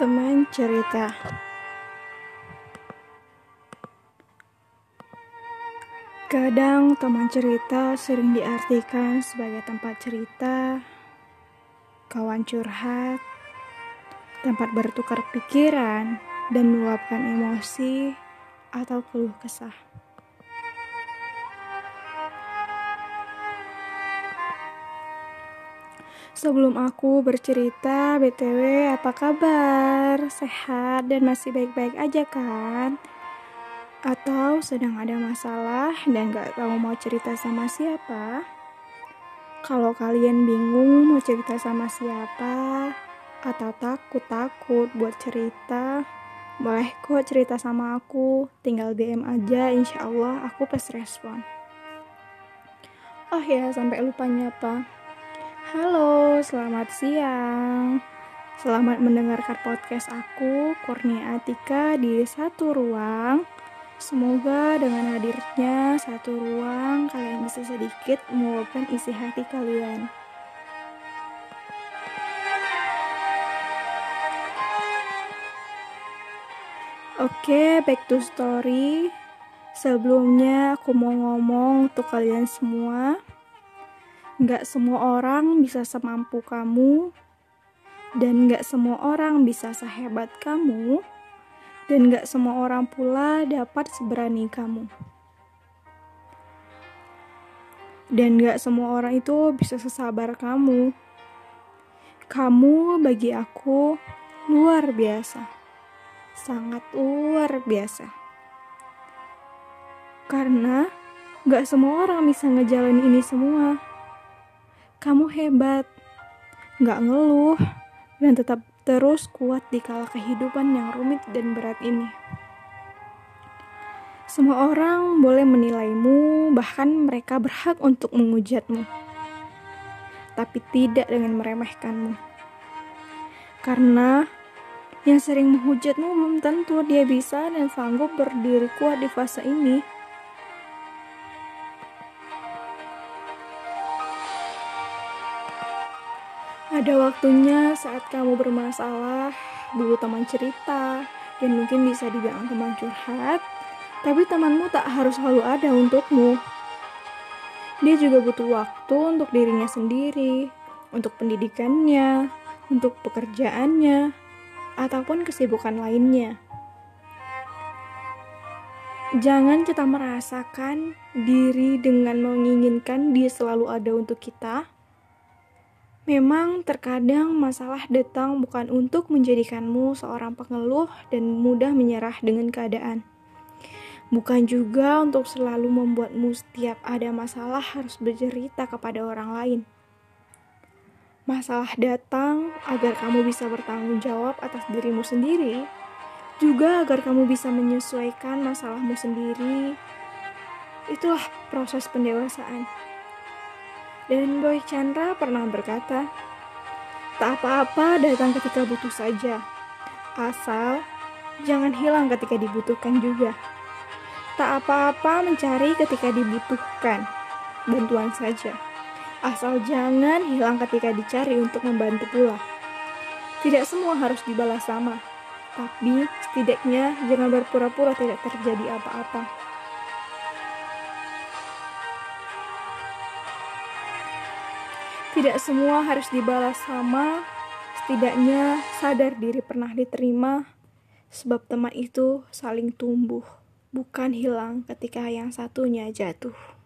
Teman cerita Kadang teman cerita sering diartikan sebagai tempat cerita, kawan curhat, tempat bertukar pikiran, dan meluapkan emosi atau keluh kesah. Sebelum aku bercerita, BTW apa kabar? Sehat dan masih baik-baik aja kan? Atau sedang ada masalah dan gak tahu mau cerita sama siapa? Kalau kalian bingung mau cerita sama siapa, atau takut-takut buat cerita, boleh kok cerita sama aku. Tinggal DM aja, insya Allah aku pas respon. Oh ya, sampai lupa nyapa. Halo, selamat siang. Selamat mendengarkan podcast aku, Kurnia Atika di Satu Ruang. Semoga dengan hadirnya satu ruang, kalian bisa sedikit meluapkan isi hati kalian. Oke, back to story. Sebelumnya aku mau ngomong untuk kalian semua. Gak semua orang bisa semampu kamu, dan gak semua orang bisa sehebat kamu, dan gak semua orang pula dapat seberani kamu. Dan gak semua orang itu bisa sesabar kamu. Kamu bagi aku luar biasa, sangat luar biasa. Karena gak semua orang bisa ngejalanin ini semua kamu hebat, gak ngeluh, dan tetap terus kuat di kala kehidupan yang rumit dan berat ini. Semua orang boleh menilaimu, bahkan mereka berhak untuk mengujatmu, tapi tidak dengan meremehkanmu. Karena yang sering menghujatmu belum tentu dia bisa dan sanggup berdiri kuat di fase ini. Ada waktunya saat kamu bermasalah, dulu teman cerita, dan mungkin bisa dibilang teman curhat, tapi temanmu tak harus selalu ada untukmu. Dia juga butuh waktu untuk dirinya sendiri, untuk pendidikannya, untuk pekerjaannya, ataupun kesibukan lainnya. Jangan kita merasakan diri dengan menginginkan dia selalu ada untuk kita Memang terkadang masalah datang bukan untuk menjadikanmu seorang pengeluh dan mudah menyerah dengan keadaan. Bukan juga untuk selalu membuatmu setiap ada masalah harus bercerita kepada orang lain. Masalah datang agar kamu bisa bertanggung jawab atas dirimu sendiri, juga agar kamu bisa menyesuaikan masalahmu sendiri. Itulah proses pendewasaan. Dan Boy Chandra pernah berkata, Tak apa-apa datang ketika butuh saja, asal jangan hilang ketika dibutuhkan juga. Tak apa-apa mencari ketika dibutuhkan, bantuan saja. Asal jangan hilang ketika dicari untuk membantu pula. Tidak semua harus dibalas sama, tapi setidaknya jangan berpura-pura tidak terjadi apa-apa. Tidak semua harus dibalas sama, setidaknya sadar diri pernah diterima, sebab teman itu saling tumbuh, bukan hilang ketika yang satunya jatuh.